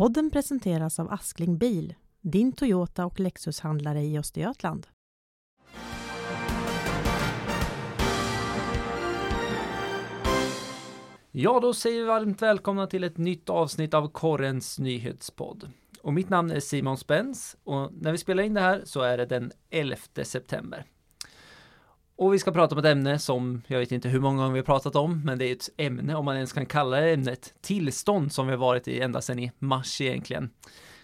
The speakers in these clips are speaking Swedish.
Podden presenteras av Askling Bil, din Toyota och Lexus-handlare i Östergötland. Ja, då säger vi varmt välkomna till ett nytt avsnitt av Korrens nyhetspodd. Och mitt namn är Simon Spens och när vi spelar in det här så är det den 11 september. Och vi ska prata om ett ämne som jag vet inte hur många gånger vi har pratat om, men det är ett ämne, om man ens kan kalla det ämnet, tillstånd som vi har varit i ända sedan i mars egentligen.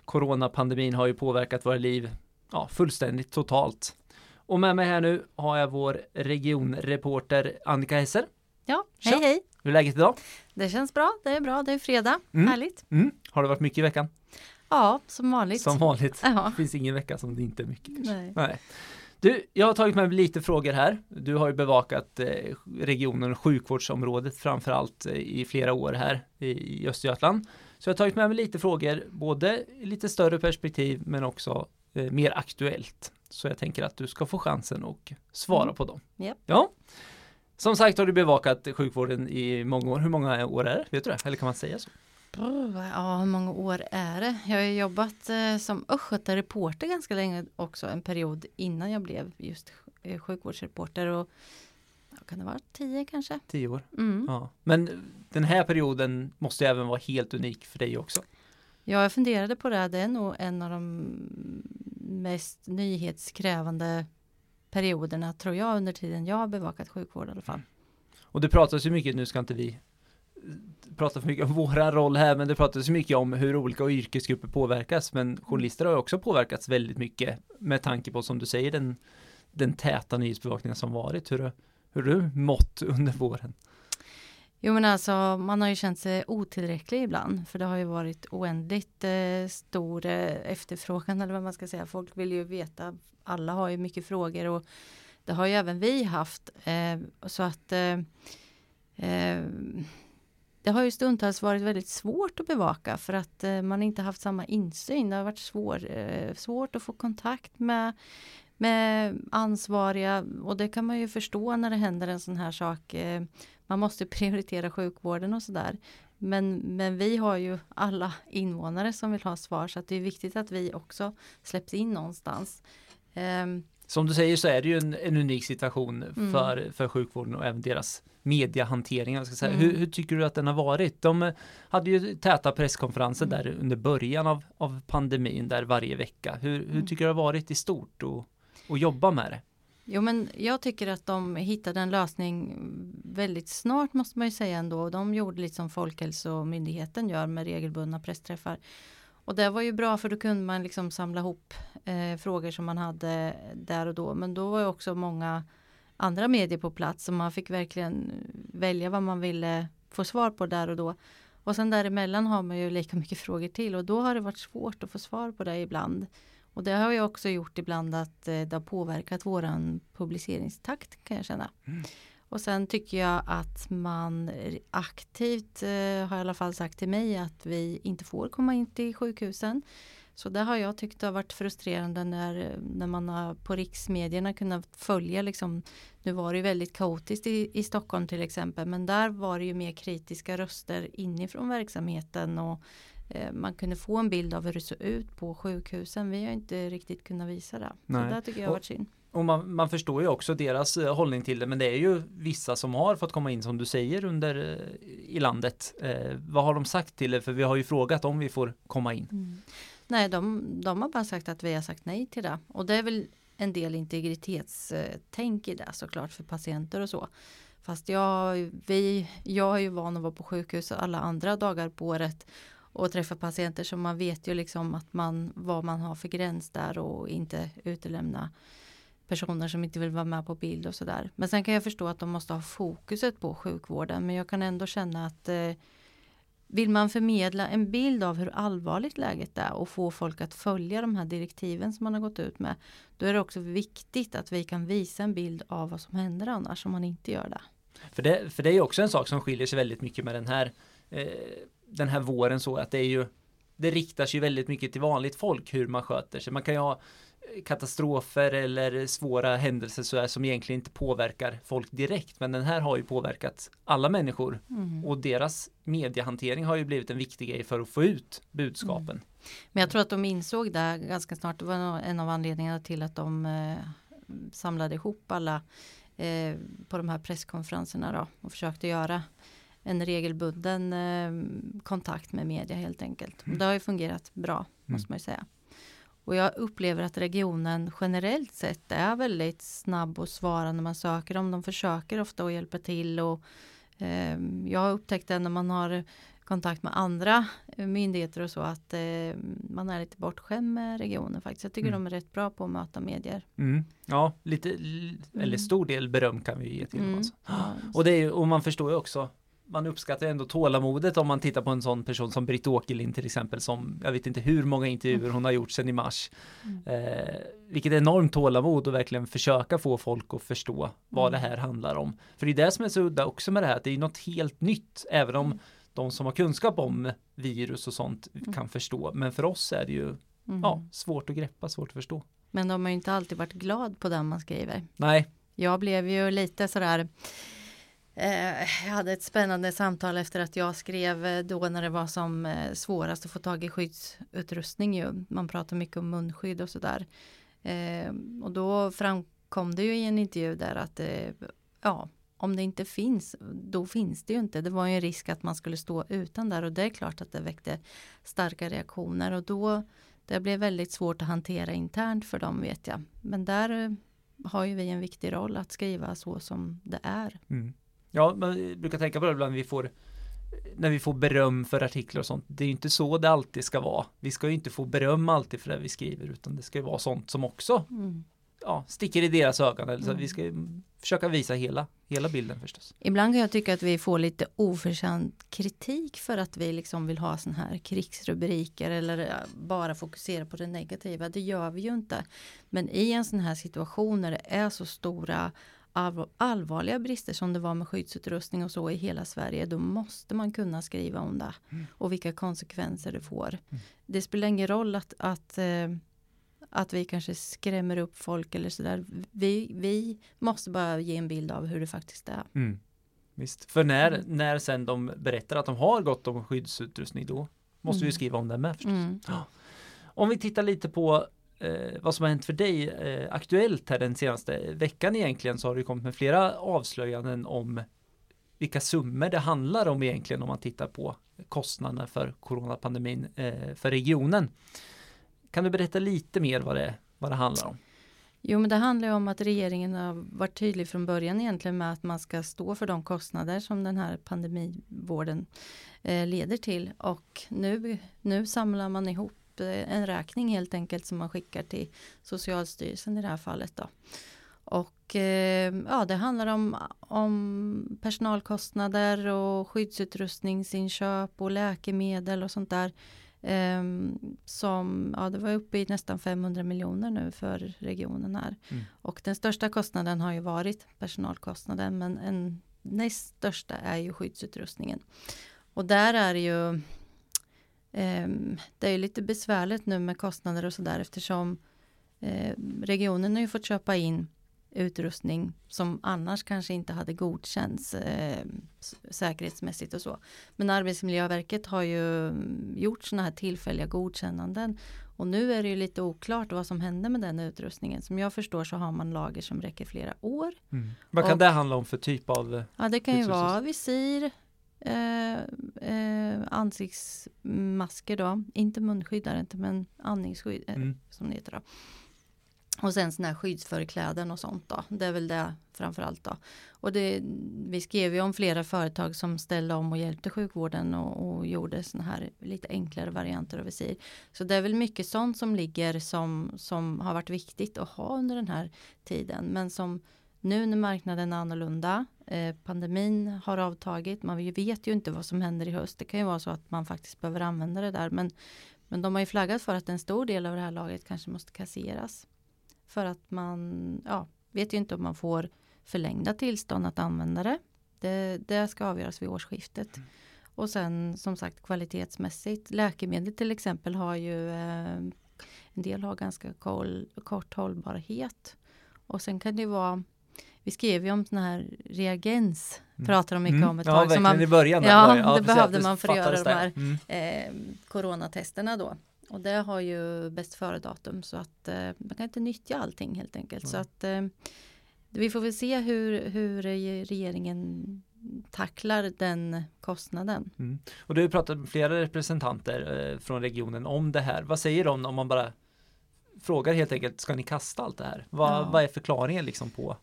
Coronapandemin har ju påverkat våra liv ja, fullständigt totalt. Och med mig här nu har jag vår regionreporter Annika Hesser. Ja, hej Tja. hej. Hur är läget idag? Det känns bra, det är bra, det är fredag. Mm. Härligt. Mm. Har det varit mycket i veckan? Ja, som vanligt. Som vanligt. Ja. Det finns ingen vecka som det inte är mycket. Nej. Nej. Du, jag har tagit med lite frågor här. Du har ju bevakat eh, regionen och sjukvårdsområdet framförallt eh, i flera år här i, Östergötland. Så jag har tagit med mig lite frågor, både lite större perspektiv men också eh, mer aktuellt. Så jag tänker att du ska få chansen att svara Mm. på dem. Japp. Ja. Som sagt har du bevakat sjukvården i många år. Hur många år är det? Vet du det? Eller kan man säga så? Ja, hur många år är det? Jag har jobbat eh, som östgötareporter ganska länge också, en period innan jag blev just eh, sjukvårdsreporter. Och, kan det vara tio kanske? Tio år. Mm. Ja. Men den här perioden måste ju även vara helt unik för dig också. Ja, jag funderade på det. Det är nog en av de mest nyhetskrävande perioderna tror jag under tiden jag har bevakat sjukvård i alla fall. Och det pratas ju mycket, nu ska inte vi prata för mycket om våra roll här, men det pratas mycket om hur olika yrkesgrupper påverkas, men journalister har också påverkats väldigt mycket med tanke på, som du säger, den, den täta nyhetsbevakningen som varit. Hur, har- hur har du mått under våren? Jo men alltså man har ju känt sig otillräcklig ibland för det har ju varit oändligt eh, stor eh, efterfrågan eller vad man ska säga. Folk vill ju veta, alla har ju mycket frågor och det har ju även vi haft. Eh, så att eh, eh, det har ju stundtals varit väldigt svårt att bevaka för att eh, man inte haft samma insyn. Det har varit svår, eh, svårt att få kontakt med, med ansvariga och det kan man ju förstå när det händer en sån här sak. Eh, man måste prioritera sjukvården och sådär. Men, men vi har ju alla invånare som vill ha svar så att det är viktigt att vi också släpps in någonstans. Ehm, som du säger så är det ju en, en unik situation Mm. för, för sjukvården och även deras mediehantering. Jag ska säga. Mm. Hur, hur tycker du att den har varit? De hade ju täta presskonferenser Mm. där under början av, av pandemin där varje vecka. Hur, hur Mm. tycker du det har varit i stort och, och jobba med det? Jo men jag tycker att de hittade en lösning väldigt snart måste man ju säga ändå. De gjorde lite som Folkhälsomyndigheten gör med regelbundna pressträffar. Och det var ju bra för då kunde man liksom samla ihop eh, frågor som man hade där och då. Men då var ju också många andra medier på plats så man fick verkligen välja vad man ville få svar på där och då. Och sen däremellan har man ju lika mycket frågor till och då har det varit svårt att få svar på det ibland. Och det har ju också gjort ibland att eh, det har påverkat våran publiceringstakt kan jag känna. Mm. Och sen tycker jag att man aktivt eh, har i alla fall sagt till mig att vi inte får komma in till sjukhusen. Så det har jag tyckt har varit frustrerande när, när man har på riksmedierna kunnat följa liksom, nu var det ju väldigt kaotiskt i, i Stockholm till exempel, men där var det ju mer kritiska röster inifrån verksamheten och eh, man kunde få en bild av hur det såg ut på sjukhusen. Vi har inte riktigt kunnat visa det. Nej. Så där tycker jag har varit synd. Och man, man förstår ju också deras eh, hållning till det, men det är ju vissa som har fått komma in som du säger under eh, i landet. Eh, vad har de sagt till er? För vi har ju frågat om vi får komma in. Mm. Nej, de, de har bara sagt att vi har sagt nej till det. Och det är väl en del integritetstänk i det såklart för patienter och så. Fast jag, vi, jag är ju van att vara på sjukhus alla andra dagar på året och träffa patienter så man vet ju liksom att man, vad man har för gräns där och inte utelämna personer som inte vill vara med på bild och sådär. Men sen kan jag förstå att de måste ha fokuset på sjukvården men jag kan ändå känna att eh, vill man förmedla en bild av hur allvarligt läget är och få folk att följa de här direktiven som man har gått ut med. Då är det också viktigt att vi kan visa en bild av vad som händer annars om man inte gör det. För det, för det är ju också en sak som skiljer sig väldigt mycket med den här eh, den här våren så att det är ju det riktar sig väldigt mycket till vanligt folk hur man sköter sig. Man kan ju ha katastrofer eller svåra händelser så här, som egentligen inte påverkar folk direkt. Men den här har ju påverkat alla människor Mm. och deras mediehantering har ju blivit en viktig grej för att få ut budskapen. Mm. Men jag tror att de insåg det ganska snart. Det var en av anledningarna till att de eh, samlade ihop alla eh, på de här presskonferenserna då, och försökte göra en regelbunden eh, kontakt med media helt enkelt. Mm. Det har ju fungerat bra måste man ju säga. Och jag upplever att regionen generellt sett är väldigt snabb och svara när man söker dem. De försöker ofta att hjälpa till och eh, jag har upptäckt det när man har kontakt med andra eh, myndigheter och så att eh, man är lite bortskämd med regionen faktiskt. Jag tycker Mm. de är rätt bra på att möta medier. Mm. Ja, lite, eller Mm. stor del beröm kan vi ge till dem. Mm. Alltså. Ja, Och, det är, och man förstår ju också man uppskattar ändå tålamodet om man tittar på en sån person som Britt Åkerlind till exempel som jag vet inte hur många intervjuer hon har gjort sedan i mars. Mm. Eh, vilket enormt tålamod och verkligen försöka få folk att förstå vad det Mm. här handlar om. För det är det som är så udda också med det här, att det är något helt nytt även om Mm. de som har kunskap om virus och sånt kan förstå. Men för oss är det ju ja, svårt att greppa, svårt att förstå. Men de har ju inte alltid varit glad på den man skriver. Nej, Jag blev ju lite sådär Eh, jag hade ett spännande samtal efter att jag skrev eh, då när det var som eh, svårast att få tag i skyddsutrustning ju. Man pratar mycket om munskydd och sådär. Och då framkom det ju i en intervju där att ja, om det inte finns, då finns det ju inte. Det var ju en risk att man skulle stå utan där och det är klart att det väckte starka reaktioner och då det blev väldigt svårt att hantera internt för dem vet jag. Men där har ju vi en viktig roll att skriva så som det är. Mm. Ja, man brukar tänka på det ibland vi får när vi får beröm för artiklar och sånt. Det är ju inte så det alltid ska vara. Vi ska ju inte få beröm alltid för det vi skriver utan det ska ju vara sånt som också Mm. ja, sticker i deras ögon. Eller så Mm. Vi ska försöka visa hela, hela bilden förstås. Ibland kan jag tycka att vi får lite oförtjänt kritik för att vi liksom vill ha såna här krigsrubriker eller bara fokusera på det negativa. Det gör vi ju inte. Men i en sån här situation när det är så stora allvarliga brister som det var med skyddsutrustning och så i hela Sverige, då måste man kunna skriva om det och vilka konsekvenser det får. Det spelar ingen roll att, att, eh, att vi kanske skrämmer upp folk eller sådär. Vi, vi måste bara ge en bild av hur det faktiskt är. Mm. Visst. För när, Mm. när sen de berättar att de har gått om skyddsutrustning då måste vi Mm. skriva om det med förstås. Mm. Om vi tittar lite på eh, vad som har hänt för dig eh, aktuellt här den senaste veckan egentligen så har det kommit med flera avslöjanden om vilka summor det handlar om egentligen om man tittar på kostnaderna för coronapandemin eh, för regionen. Kan du berätta lite mer vad det, vad det handlar om? Jo men det handlar ju om att regeringen har varit tydlig från början egentligen med att man ska stå för de kostnader som den här pandemivården eh, leder till och nu, nu samlar man ihop eh, en räkning helt enkelt som man skickar till Socialstyrelsen i det här fallet då. Och eh, ja, det handlar om, om personalkostnader och skyddsutrustningsinköp och läkemedel och sånt där. Ehm, som, ja det var uppe i nästan 500 miljoner nu för regionen här. Mm. Och den största kostnaden har ju varit personalkostnaden men en näst största är ju skyddsutrustningen. Och där är det ju det är ju lite besvärligt nu med kostnader och sådär eftersom eh, regionen har ju fått köpa in utrustning som annars kanske inte hade godkänts eh, säkerhetsmässigt och så. Men Arbetsmiljöverket har ju mm, gjort sådana här tillfälliga godkännanden och nu är det ju lite oklart vad som händer med den utrustningen. Som jag förstår så har man lager som räcker flera år. Vad kan Och- det handla om för typ av Ja, det kan ju Skyddsutrustning. vara visir, eh, eh, ansiktsmasker då, inte munskydd inte men andningsskydd eh, mm. som det heter då. Och sen sådana här skyddsförkläden och sånt då. Det är väl det framförallt då. Och det, vi skrev ju om flera företag som ställde om och hjälpte sjukvården och, och gjorde sådana här lite enklare varianter av visir. Så det är väl mycket sånt som ligger som, som har varit viktigt att ha under den här tiden. Men som nu när marknaden är annorlunda, eh, pandemin har avtagit, man vet ju inte vad som händer i höst. Det kan ju vara så att man faktiskt behöver använda det där. Men, men de har ju flaggat för att en stor del av det här lagret kanske måste kasseras. För att man ja, vet ju inte om man får förlängda tillstånd att använda det. Det, det ska avgöras vid årsskiftet. Och sen som sagt kvalitetsmässigt. Läkemedel till exempel har ju eh, en del har ganska kol, kort hållbarhet. Och sen kan det vara vi skrev ju om sån här reagens, mm. pratar de mycket mm. om ett ja, tag. Verkligen, man, i början. Ja, ja, det behövde man för att göra de här mm. eh, coronatesterna då. Och det har ju bäst före datum så att eh, man kan inte nyttja allting helt enkelt. Så att eh, vi får väl se hur, hur regeringen tacklar den kostnaden. Mm. Och du har pratat med flera representanter eh, från regionen om det här. Vad säger de om man bara frågar helt enkelt, ska ni kasta allt det här? Vad, ja. vad är förklaringen liksom på,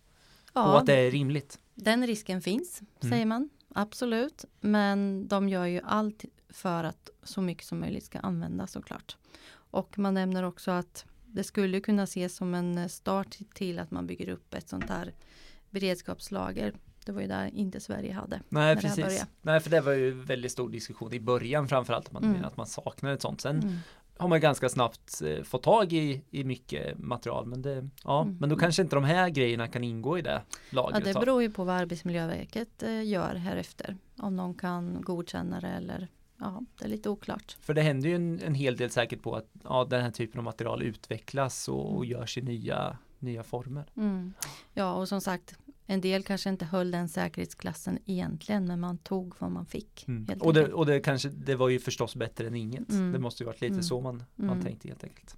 ja, på att det är rimligt? Den risken finns, mm. säger man. Absolut. Men de gör ju allt för att så mycket som möjligt ska användas såklart. Och man nämner också att det skulle kunna ses som en start till att man bygger upp ett sånt här beredskapslager. Det var ju där inte Sverige hade. Nej, precis. Nej, för det var ju väldigt stor diskussion i början framförallt. Man mm. att man saknar ett sånt. Sen mm. Har man ganska snabbt eh, fått tag i, i mycket material. Men, det, ja, mm. men då kanske inte de här grejerna kan ingå i det lagret. Ja, det beror ju på vad Arbetsmiljöverket eh, gör härefter. Om någon kan godkänna det eller ja, det är lite oklart. För det händer ju en, en hel del säkert på att ja, den här typen av material utvecklas och, och görs i nya, nya former. Mm. Ja, och som sagt, en del kanske inte höll den säkerhetsklassen egentligen, men man tog vad man fick. Mm. Och, det, och det, kanske, det var ju förstås bättre än inget. Mm. Det måste ju varit lite mm. så man, man mm. tänkte helt enkelt.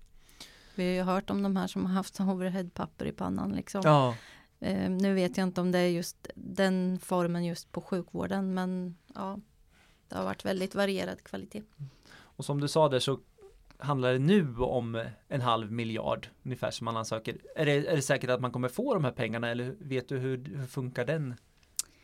Vi har ju hört om de här som har haft overheadpapper i pannan. Liksom. Ja. Eh, nu vet jag inte om det är just den formen just på sjukvården, men ja, det har varit väldigt varierad kvalitet. Och som du sa där så handlar det nu om en halv miljard ungefär som man ansöker. Är det, är det säkert att man kommer få de här pengarna eller vet du hur, hur funkar den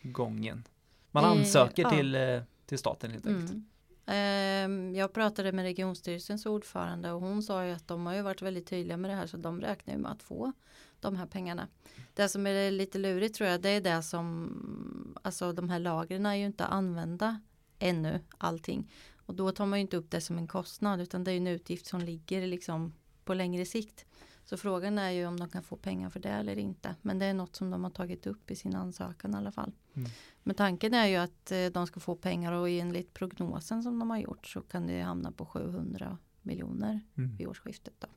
gången? Man eh, ansöker eh, till, ja. till staten helt enkelt. Mm. Ehm, jag pratade med regionstyrelsens ordförande och hon sa ju att de har ju varit väldigt tydliga med det här så de räknar ju med att få de här pengarna. Det som är lite lurigt tror jag det är det som alltså de här lagren är ju inte använda ännu allting. Och då tar man ju inte upp det som en kostnad utan det är en utgift som ligger liksom på längre sikt. Så frågan är ju om de kan få pengar för det eller inte. Men det är något som de har tagit upp i sin ansökan i alla fall. Mm. Men tanken är ju att eh, de ska få pengar och enligt prognosen som de har gjort så kan det hamna på 700 miljoner mm. vid årsskiftet. Då.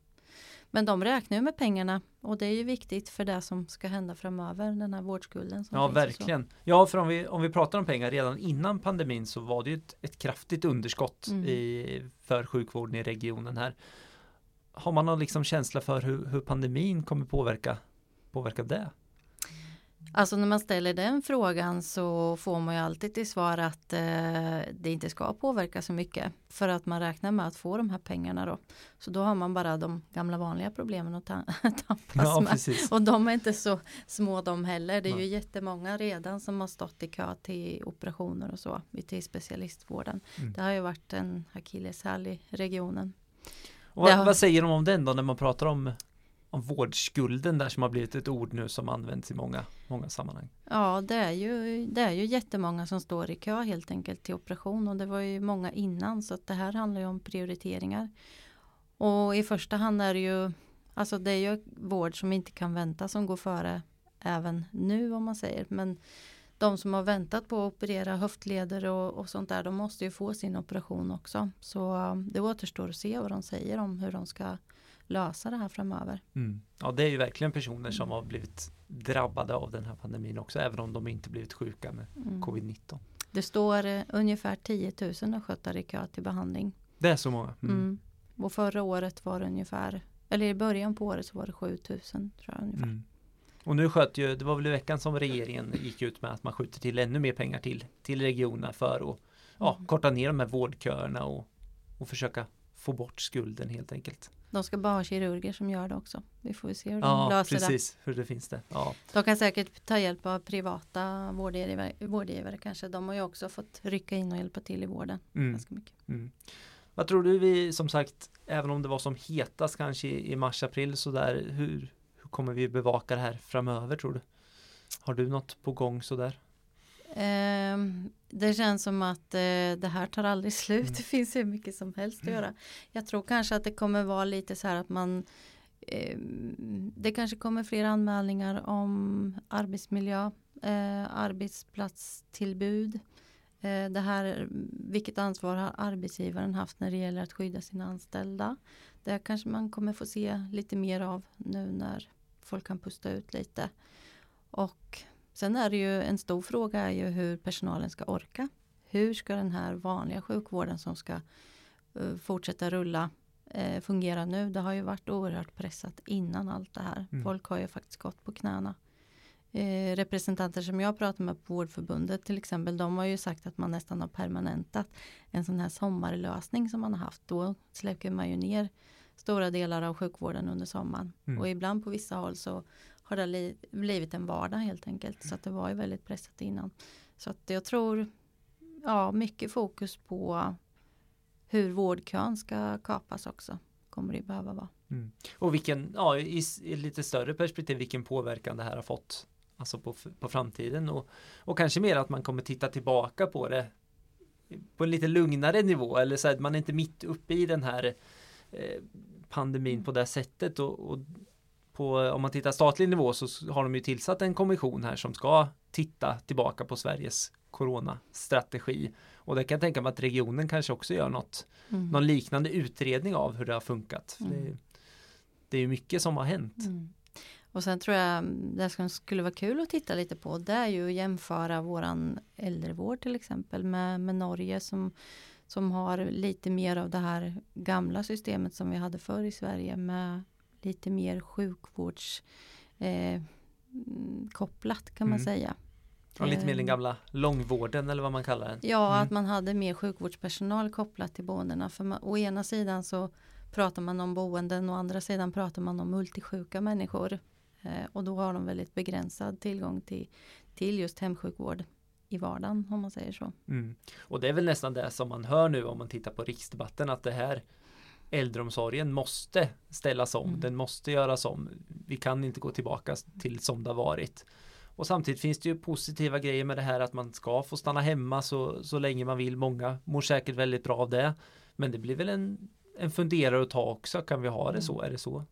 Men de räknar ju med pengarna och det är ju viktigt för det som ska hända framöver, den här vårdskulden. ja, verkligen. Ja, för om vi, om vi pratar om pengar redan innan pandemin så var det ju ett, ett kraftigt underskott mm. i, för sjukvården i regionen här. Har man någon liksom känsla för hur, hur pandemin kommer påverka, påverka det? Alltså när man ställer den frågan så får man ju alltid till svar att eh, det inte ska påverka så mycket. För att man räknar med att få de här pengarna då. Så då har man bara de gamla vanliga problemen att ta tampas ja, med. Precis. Och de är inte så små de heller. Det är ja. ju jättemånga redan som har stått i kö till operationer och så. Till specialistvården. Mm. Det har ju varit en akilleshäl i regionen. Och vad, har... vad säger de om den då när man pratar om om vårdskulden där som har blivit ett ord nu som används i många, många sammanhang. Ja, det är, ju, det är ju jättemånga som står i kö helt enkelt till operation och det var ju många innan så att det här handlar ju om prioriteringar. Och i första hand är det ju, alltså det är ju vård som inte kan vänta som går före även nu om man säger. Men de som har väntat på att operera höftleder och, och sånt där, de måste ju få sin operation också. Så det återstår att se vad de säger om hur de ska lösa det här framöver. Mm. Ja, det är ju verkligen personer som har blivit drabbade av den här pandemin också, även om de inte blivit sjuka med mm. covid-19. Det står eh, ungefär 10 000 östgötar i kö till behandling. Det är så många? Mm. mm. Och förra året var det ungefär, eller i början på året så var det 7 000 tror jag ungefär. Mm. Och nu sköt ju, det var väl i veckan som regeringen gick ut med att man skjuter till ännu mer pengar till, till regionerna för att ja, mm. korta ner de här vårdköerna och, och försöka få bort skulden helt enkelt. De ska bara ha kirurger som gör det också. Vi får se hur de ja, löser precis, det. precis, hur det finns det. Ja. De kan säkert ta hjälp av privata vårdgivare, vårdgivare kanske. De har ju också fått rycka in och hjälpa till i vården. Mm. Ganska mycket. Mm. Vad tror du vi, som sagt, även om det var som hetast kanske i mars-april sådär, hur, hur kommer vi bevaka det här framöver tror du? Har du något på gång sådär? Eh, det känns som att eh, det här tar aldrig slut. Mm. Det finns hur mycket som helst att göra. Jag tror kanske att det kommer vara lite så här att man eh, Det kanske kommer fler anmälningar om arbetsmiljö, eh, arbetsplatstillbud. Eh, det här, vilket ansvar har arbetsgivaren haft när det gäller att skydda sina anställda? Det kanske man kommer få se lite mer av nu när folk kan pusta ut lite. Och sen är det ju en stor fråga är ju hur personalen ska orka. Hur ska den här vanliga sjukvården som ska uh, fortsätta rulla uh, fungera nu? Det har ju varit oerhört pressat innan allt det här. Mm. Folk har ju faktiskt gått på knäna. Eh, representanter som jag pratar med på Vårdförbundet till exempel, de har ju sagt att man nästan har permanentat en sån här sommarlösning som man har haft. Då släcker man ju ner stora delar av sjukvården under sommaren. Mm. Och ibland på vissa håll så har det blivit en vardag helt enkelt. Så att det var ju väldigt pressat innan. Så att jag tror, ja, mycket fokus på hur vårdkön ska kapas också. Kommer det behöva vara. Mm. Och vilken, ja, i, i lite större perspektiv, vilken påverkan det här har fått alltså på, på framtiden och, och kanske mer att man kommer titta tillbaka på det på en lite lugnare nivå eller så att man är inte mitt uppe i den här eh, pandemin på det sättet och, och på, om man tittar statlig nivå så har de ju tillsatt en kommission här som ska titta tillbaka på Sveriges coronastrategi. Och det kan jag tänka mig att regionen kanske också gör något, mm. någon liknande utredning av hur det har funkat. Mm. Det, det, är mycket som har hänt. Mm. Och sen tror jag det som skulle vara kul att titta lite på det är ju att jämföra våran äldrevård till exempel med, med Norge som, som har lite mer av det här gamla systemet som vi hade förr i Sverige med lite mer sjukvårdskopplat eh, kan man mm. säga. Och lite mer den eh. gamla långvården eller vad man kallar den. Ja, mm. att man hade mer sjukvårdspersonal kopplat till boendena. För man, å ena sidan så pratar man om boenden och å andra sidan pratar man om multisjuka människor. Eh, och då har de väldigt begränsad tillgång till, till just hemsjukvård i vardagen om man säger så. Mm. Och det är väl nästan det som man hör nu om man tittar på riksdebatten att det här äldreomsorgen måste ställas om. Mm. Den måste göras om. Vi kan inte gå tillbaka till som det har varit. Och samtidigt finns det ju positiva grejer med det här att man ska få stanna hemma så, så länge man vill. Många mår säkert väldigt bra av det. Men det blir väl en, en funderare att ta också. Kan vi ha det så? Mm. Är det så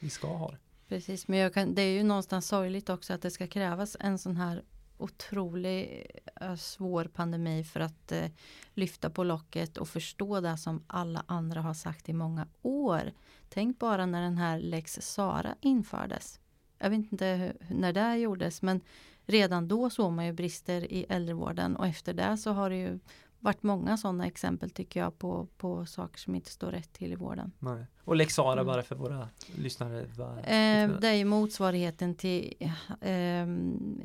vi ska ha det? Precis, men kan, det är ju någonstans sorgligt också att det ska krävas en sån här otroligt eh, svår pandemi för att eh, lyfta på locket och förstå det som alla andra har sagt i många år. Tänk bara när den här lex Sara infördes. Jag vet inte hur, när det gjordes men redan då såg man ju brister i äldrevården och efter det så har det ju varit många sådana exempel tycker jag på, på saker som inte står rätt till i vården. Nej. Och lex Sara mm. bara för våra lyssnare? Eh, det är ju motsvarigheten till eh,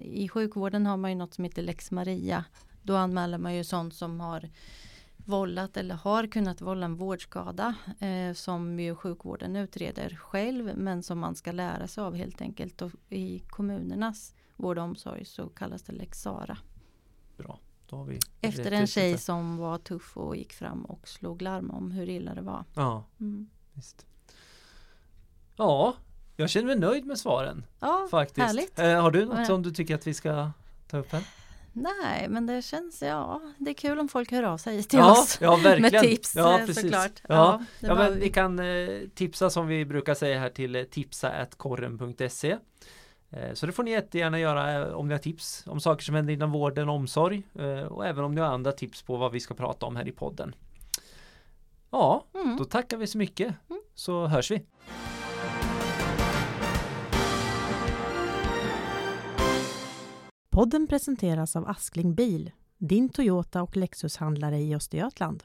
I sjukvården har man ju något som heter lex Maria. Då anmäler man ju sånt som har vållat eller har kunnat vålla en vårdskada eh, som ju sjukvården utreder själv men som man ska lära sig av helt enkelt. Och I kommunernas vård och omsorg så kallas det lex Sara. Bra. Efter en tjej lite. som var tuff och gick fram och slog larm om hur illa det var. Ja, mm. visst. Ja, jag känner mig nöjd med svaren. Ja, faktiskt. härligt. Eh, har du något som du tycker att vi ska ta upp här? Nej, men det känns, ja, det är kul om folk hör av sig till ja, oss ja, med tips ja, precis. såklart. Ja, ja, ja men vi kan eh, tipsa som vi brukar säga här till eh, tipsa.korren.se Eh, så det får ni jättegärna göra eh, om ni har tips om saker som händer inom vården och omsorg eh, och även om ni har andra tips på vad vi ska prata om här i podden. Ja, mm. då tackar vi så mycket mm. så hörs vi. Podden presenteras av Askling Bil, din Toyota och Lexus-handlare i Östergötland.